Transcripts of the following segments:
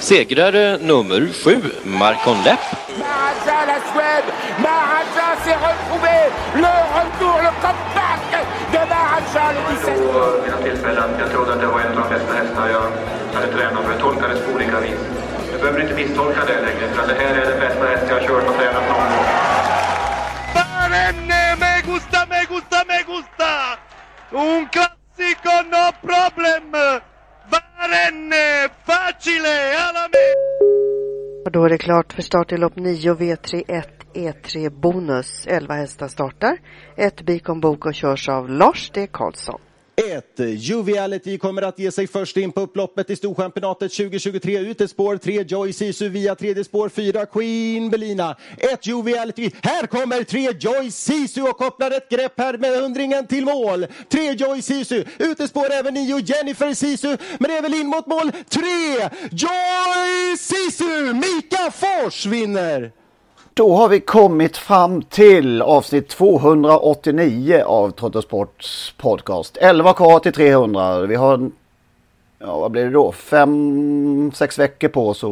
Segrare nummer sju, Marcon Lepp. La Suède, s'est retrouvé, le retour, le comeback de le 17. Mina tillfällen. Jag trodde att det var en av de bästa hästarna jag hade tränat för det tolkades på olika vis. Du behöver inte misstolka det längre för det här är den bästa häst jag har kört och tränat någon gång. Me gusta, me gusta, me gusta! Un classico, no problem! Barenne! Och då är det klart för start i lopp 9 V31 E3 Bonus. 11 hästar startar. Ett Bikon Bok och körs av Lars D. Karlsson. 1. Juviality kommer att ge sig först in på upploppet i Storchampionatet 2023. Ut ett spår 3 Joy Sisu via tredje spår 4 Queen Belina. 1. Juviality. Här kommer 3 Joy Sisu och kopplar ett grepp här med hundringen till mål. 3 Joy Sisu. Ut ett spår även 9 Jennifer Sisu. Men det är väl in mot mål. 3 Joy Sisu. Mika Fors vinner. Då har vi kommit fram till avsnitt 289 av Trottosports podcast. 11 kvar till 300. Vi har, ja vad blir det då, fem, sex veckor på oss att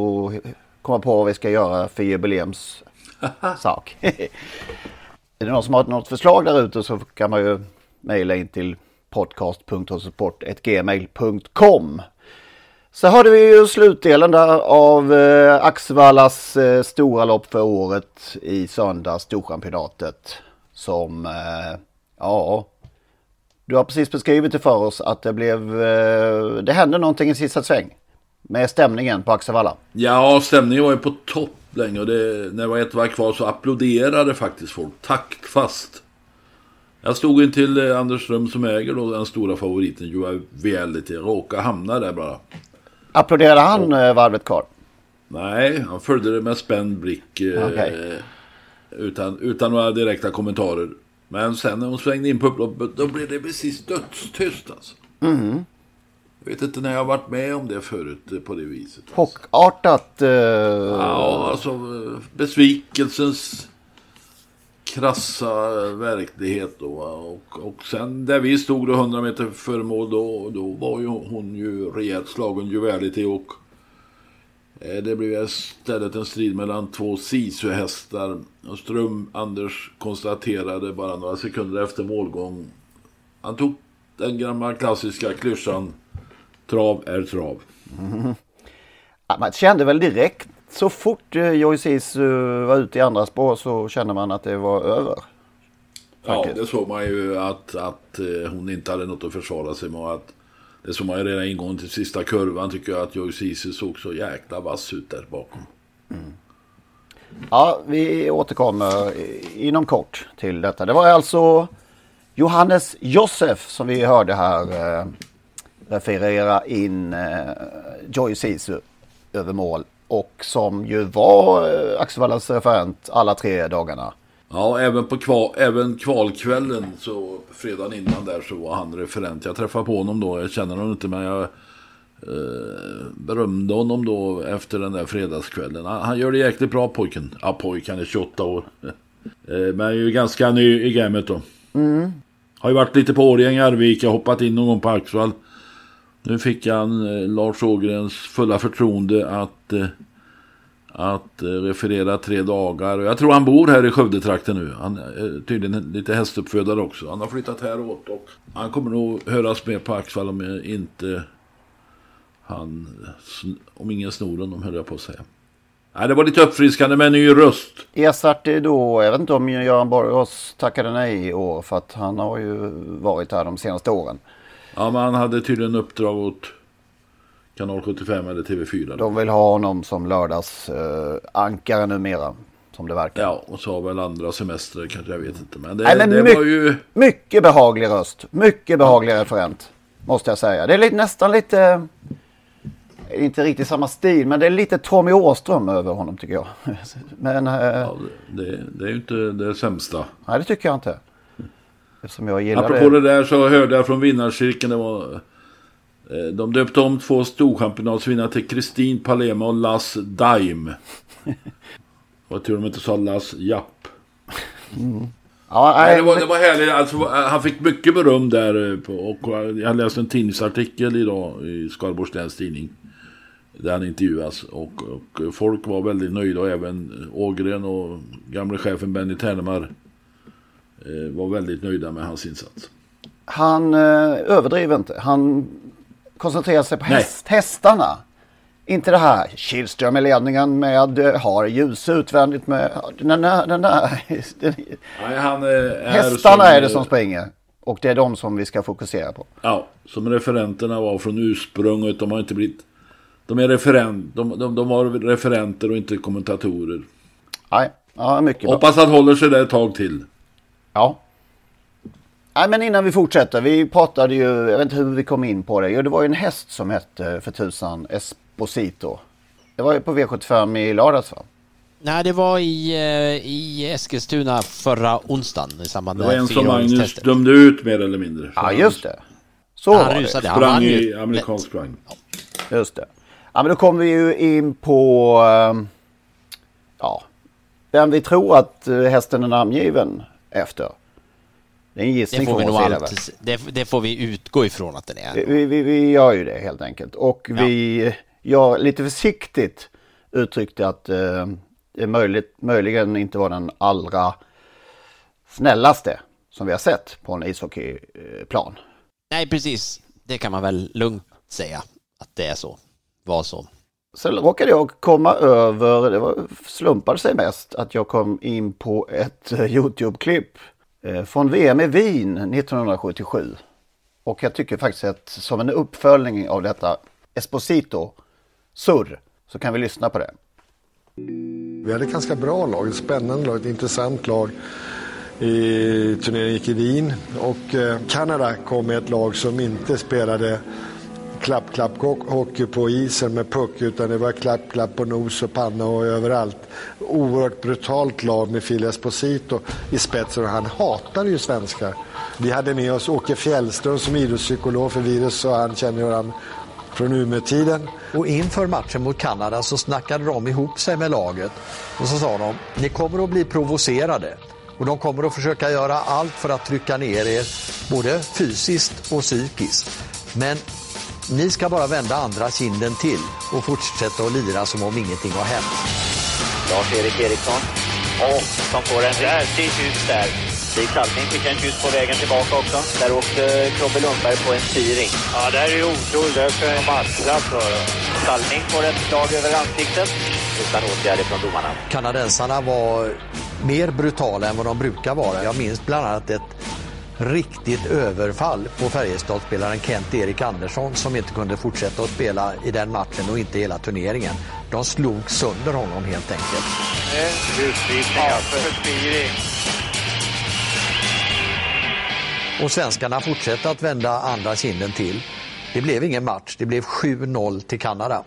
komma på vad vi ska göra för jubileumssak. är det någon som har något förslag där ute så kan man ju mejla in till podcast.trottosport.gmail.com så hade vi ju slutdelen där av eh, Axevallas eh, stora lopp för året i söndags, Storchampionatet. Som, eh, ja, du har precis beskrivit det för oss att det blev, eh, det hände någonting i sista sväng. Med stämningen på Axevalla. Ja, stämningen var ju på topp länge och det, när det var ett varv kvar så applåderade faktiskt folk taktfast. Jag stod in till eh, Anders Ström som äger då den stora favoriten Juvelity. Råkade hamna där bara. Applåderade han oh. varvet kvar? Nej, han följde det med spänd blick. Okay. Eh, utan, utan några direkta kommentarer. Men sen när hon svängde in på upploppet då blev det precis dödstyst alltså. Mm. Jag vet inte när jag har varit med om det förut eh, på det viset. Alltså. Chockartat? Uh... Ja, alltså besvikelsens krassa verklighet då. Och, och sen där vi stod då 100 meter före mål då, då var ju hon ju rejält slagen Juvelity och eh, det blev istället en strid mellan två Sisu-hästar. Och Ström Anders konstaterade bara några sekunder efter målgång. Han tog den gamla klassiska klyschan Trav är trav. Mm. Ja, man kände väl direkt så fort eh, Joyce uh, var ute i andra spår så kände man att det var över. Ja, det såg man ju att, att uh, hon inte hade något att försvara sig med. Att, det såg man ju redan ingången till sista kurvan tycker jag att Joyce såg så jäkla vass ut där bakom. Mm. Ja, vi återkommer inom kort till detta. Det var alltså Johannes Josef som vi hörde här eh, referera in eh, Joy Sisu över mål och som ju var eh, Axevallas referent alla tre dagarna. Ja, även, på kval, även kvalkvällen, så fredagen innan där, så var han referent. Jag träffade på honom då, jag känner honom inte, men jag eh, berömde honom då efter den där fredagskvällen. Han, han gör det jäkligt bra pojken. Ja, pojken är 28 år. eh, men är ju ganska ny i gamet då. Mm. Har ju varit lite på Årjäng, Arvika, hoppat in någon gång på Axvall. Nu fick han eh, Lars Ågrens fulla förtroende att, eh, att eh, referera tre dagar. Jag tror han bor här i Skövdetrakten nu. Han är eh, tydligen lite hästuppfödare också. Han har flyttat häråt och han kommer nog höras med på Axvall om inte han, om ingen snor honom höll jag på att säga. Nej, det var lite uppfriskande med en ny röst. Ersatte då, jag vet inte om Göran Borgås tackade nej i år för att han har ju varit här de senaste åren. Ja, men han hade tydligen uppdrag åt kanal 75 eller TV4. De vill ha honom som lördagsankare eh, numera. Som det verkar. Ja, och så har väl andra semester kanske, jag vet inte. Men det, Nej, men det my var ju... Mycket behaglig röst. Mycket behaglig referent. Måste jag säga. Det är lite, nästan lite inte riktigt samma stil, men det är lite Tommy Åström över honom tycker jag. Men, eh, ja, det, det, är ju inte det sämsta. Nej, det tycker jag inte. Eftersom jag gillar Apropå det. det där så hörde jag från vinnarcirkeln, det var... Eh, de döpte om två storchampionatsvinnare till Kristin Palema och Lass Daim. Vad tur de inte sa Lass Japp. Mm. Ja, nej, det, var, det var härligt. Alltså, han fick mycket beröm där. På, och jag läste en tidningsartikel idag i Skaraborgs läns tidning. Där han intervjuas. Och, och, folk var väldigt nöjda. Och även Ågren och gamle chefen Benny Ternemar eh, var väldigt nöjda med hans insats. Han eh, överdriver inte. Han koncentrerar sig på häst, hästarna. Inte det här Kihlström i ledningen med eh, har ljus utvändigt med den den där. Nej, han är Hästarna är det som springer. Och det är de som vi ska fokusera på. Ja, som referenterna var från ursprunget. De har inte blivit de är referent, de, de, de var referenter och inte kommentatorer. Nej, ja, mycket bra. Hoppas att håller sig där ett tag till. Ja. Nej, men innan vi fortsätter. Vi pratade ju, jag vet inte hur vi kom in på det. Jo, det var ju en häst som hette för tusan Esposito. Det var ju på V75 i lördags va? Nej, det var i, eh, i Eskilstuna förra onsdagen i samband med Det var en som Magnus dömde ut mer eller mindre. Ja, just det. Så han var det. Sprang i amerikansk sprang. Just det. Ja, men då kommer vi ju in på ehm, ja, vem vi tror att eh, hästen är namngiven efter. Det är en gissning det får vi nog alltid, det, det, får vi utgå ifrån att den är. Vi, vi, vi gör ju det helt enkelt. Och ja. vi gör lite försiktigt uttryckte att eh, det möjligt, möjligen inte var den allra snällaste som vi har sett på en ishockeyplan. Nej, precis. Det kan man väl lugnt säga att det är så var så. Sen råkade jag komma över, det var, slumpade sig mest, att jag kom in på ett eh, YouTube-klipp eh, från VM i Wien 1977. Och jag tycker faktiskt att som en uppföljning av detta Esposito Surr så kan vi lyssna på det. Vi hade ett ganska bra lag, ett spännande lag, ett intressant lag. I turneringen gick i Wien och eh, Kanada kom med ett lag som inte spelade klapp, klapp hockey på isen med puck utan det var klapp, klapp på nos och panna och överallt. Oerhört brutalt lag med Fili Esposito i spetsen och han hatade ju svenskar. Vi hade med oss Åke Fjällström som idrottspsykolog för Virus och han känner han från Umeå-tiden. Och inför matchen mot Kanada så snackade de ihop sig med laget och så sa de, ni kommer att bli provocerade och de kommer att försöka göra allt för att trycka ner er både fysiskt och psykiskt. Men ni ska bara vända andra kinden till och fortsätta att lira som om ingenting har hänt. Lars-Erik Eriksson. Och som får en riktig kyss där. Stig Salming fick en kyss på vägen tillbaka också. Där åkte Krobbe Lundberg på en styring. Ja, där är otur. Där ska en matchplats vara. Salming får ett slag över ansiktet utan åtgärder från domarna. Kanadensarna var mer brutala än vad de brukar vara. Jag minns bland annat ett riktigt överfall på Färjestadspelaren Kent-Erik Andersson som inte kunde fortsätta att spela i den matchen och inte hela turneringen. De slog sönder honom helt enkelt. Och svenskarna fortsätter att vända andra kinden till. Det blev ingen match, det blev 7-0 till Kanada.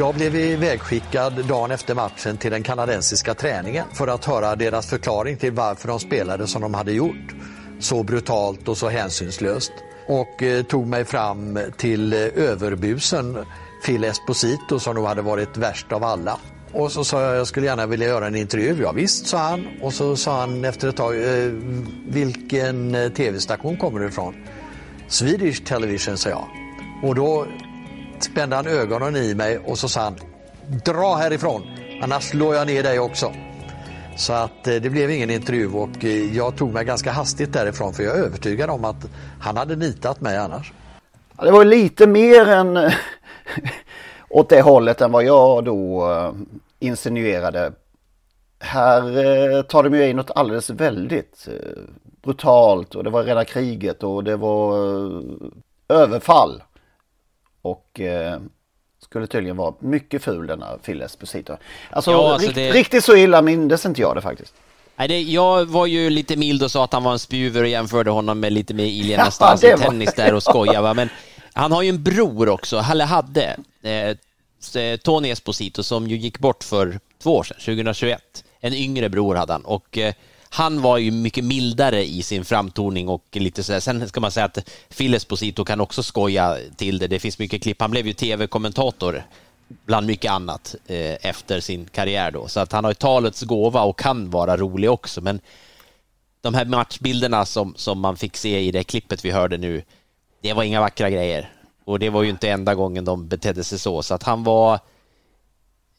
Jag blev ivägskickad dagen efter matchen till den kanadensiska träningen för att höra deras förklaring till varför de spelade som de hade gjort. Så brutalt och så hänsynslöst. Och eh, tog mig fram till eh, överbusen Phil Esposito som nog hade varit värst av alla. Och så sa jag jag skulle gärna vilja göra en intervju. Ja, visst, sa han. Och så sa han efter ett tag, eh, vilken eh, tv-station kommer du ifrån? Swedish Television, sa jag. Och då spände han ögonen i mig och så sa han, dra härifrån, annars slår jag ner dig också. Så att eh, det blev ingen intervju och eh, jag tog mig ganska hastigt därifrån för jag är övertygad om att han hade nitat mig annars. Ja, det var lite mer än åt det hållet än vad jag då eh, insinuerade. Här tar de ju in något alldeles väldigt brutalt och det var rena kriget och det var överfall. Och skulle tydligen vara mycket ful denna Phil Esposito. Alltså, ja, alltså rikt, det... riktigt så illa mindes inte jag det faktiskt. Nej, det, jag var ju lite mild och sa att han var en spjuver och jämförde honom med lite med Ilja Nastasi ja, tennis där och skoja va? men han har ju en bror också, eller hade, eh, Tony Esposito som ju gick bort för två år sedan, 2021. En yngre bror hade han och eh, han var ju mycket mildare i sin framtoning och lite sådär. Sen ska man säga att Phil Esposito kan också skoja till det. Det finns mycket klipp. Han blev ju tv-kommentator bland mycket annat eh, efter sin karriär då. Så att han har ju talets gåva och kan vara rolig också. Men de här matchbilderna som, som man fick se i det klippet vi hörde nu, det var inga vackra grejer. Och det var ju inte enda gången de betedde sig så, så att han var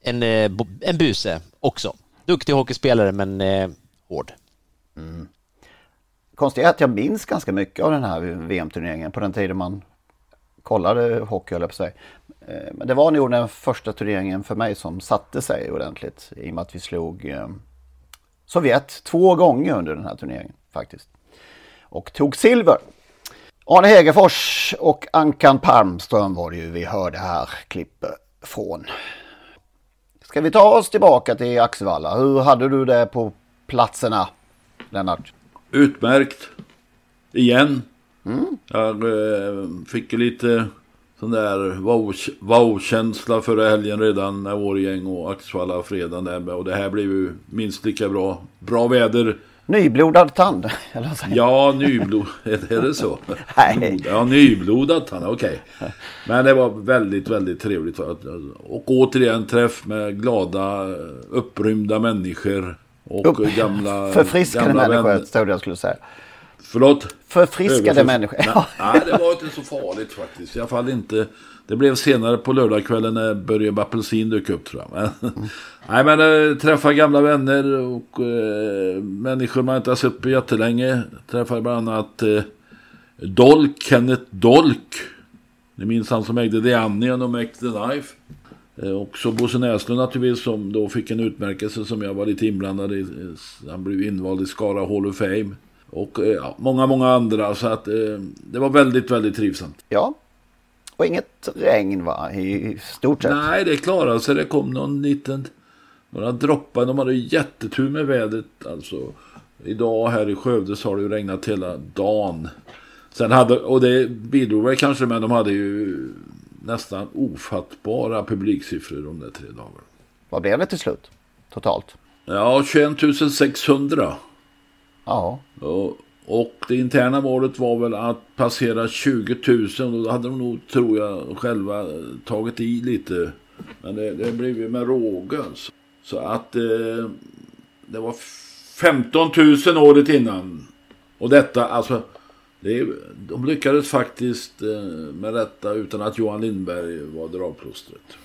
en, eh, en buse också. Duktig hockeyspelare, men eh, hård. Mm. Konstigt är att jag minns ganska mycket av den här VM-turneringen på den tiden man kollade hockey, höll jag på sig. Eh, men det var nog den första turneringen för mig som satte sig ordentligt i och med att vi slog eh, Sovjet två gånger under den här turneringen faktiskt. Och tog silver. Arne Hegerfors och Ankan Palmström var det ju vi hörde här klippet från. Ska vi ta oss tillbaka till Axevalla? Hur hade du det på platserna, Lennart? Utmärkt. Igen. Mm. Jag eh, fick lite sån där wow-känsla wow förra helgen redan när Årgäng och Axevalla fredagen där med. Och det här blev ju minst lika bra. Bra väder. Nyblodad tand? Eller ja, nyblod... är det så? Nej. Ja, nyblodad tand, okej. Okay. Men det var väldigt, väldigt trevligt. Och återigen träff med glada, upprymda människor. Och Upp, gamla... Förfriskade gamla människor, stod det jag skulle säga. Förlåt? Förfriskade människor. Nej, nej, det var inte så farligt faktiskt. I alla fall inte. Det blev senare på lördagskvällen när Börje Apelsin dök upp tror jag. Men, mm. nej men äh, träffa gamla vänner och äh, människor man inte har sett på jättelänge. Träffade bland annat äh, Dolk, Kenneth Dolk. Ni minns han som ägde The Onion och Make the Knife. Och så Bosse Näslund naturligtvis som då fick en utmärkelse som jag var lite inblandad i. Han blev invald i Skara Hall of Fame. Och ja, många, många andra. Så att det var väldigt, väldigt trivsamt. Ja, och inget regn va, i stort sett? Nej, det klarade sig. Det kom någon liten, några droppar. De hade jättetur med vädret. Alltså, idag här i Skövde så har det ju regnat hela dagen. Sen hade, och det bidrog väl kanske men de hade ju nästan ofattbara publiksiffror de där tre dagarna. Vad blev det till slut? Totalt? Ja, 21 600. Ja. Och och det interna målet var väl att passera 20 000 och då hade de nog, tror jag, själva tagit i lite. Men det, det blev ju med råge. Alltså. Så att eh, det var 15 000 året innan. Och detta, alltså, det, de lyckades faktiskt eh, med detta utan att Johan Lindberg var dragplåstret.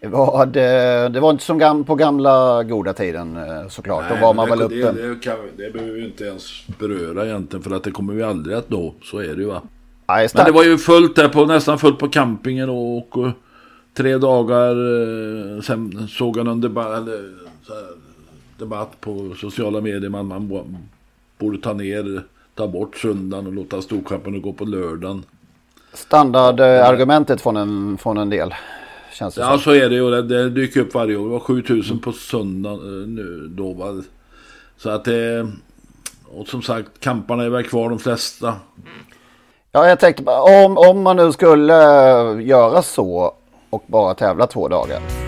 Det var, det, det var inte som på gamla goda tiden eh, såklart. Nej, Då var man väl uppe. Det, det, kan, det behöver vi inte ens beröra egentligen för att det kommer vi aldrig att nå. Så är det ju va. Nej, Men det var ju fullt där på nästan fullt på campingen och, och tre dagar. Eh, sen såg jag någon debatt, eller, debatt på sociala medier. Man, man borde ta ner, ta bort söndagen och låta Storkampen gå på lördagen. Standardargumentet från en, från en del. Känns det ja, som. så är det ju. Det, det dyker upp varje år. Det var 7000 på söndag eh, nu då. Va? Så att det... Och som sagt, kamparna är väl kvar de flesta. Ja, jag tänkte bara om, om man nu skulle göra så och bara tävla två dagar.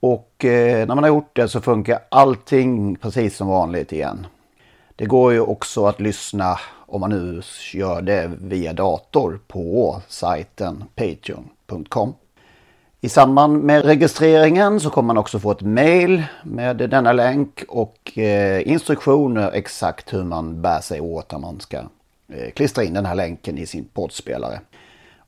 Och eh, när man har gjort det så funkar allting precis som vanligt igen. Det går ju också att lyssna om man nu gör det via dator på sajten patreon.com. I samband med registreringen så kommer man också få ett mail med denna länk och eh, instruktioner exakt hur man bär sig åt när man ska eh, klistra in den här länken i sin poddspelare.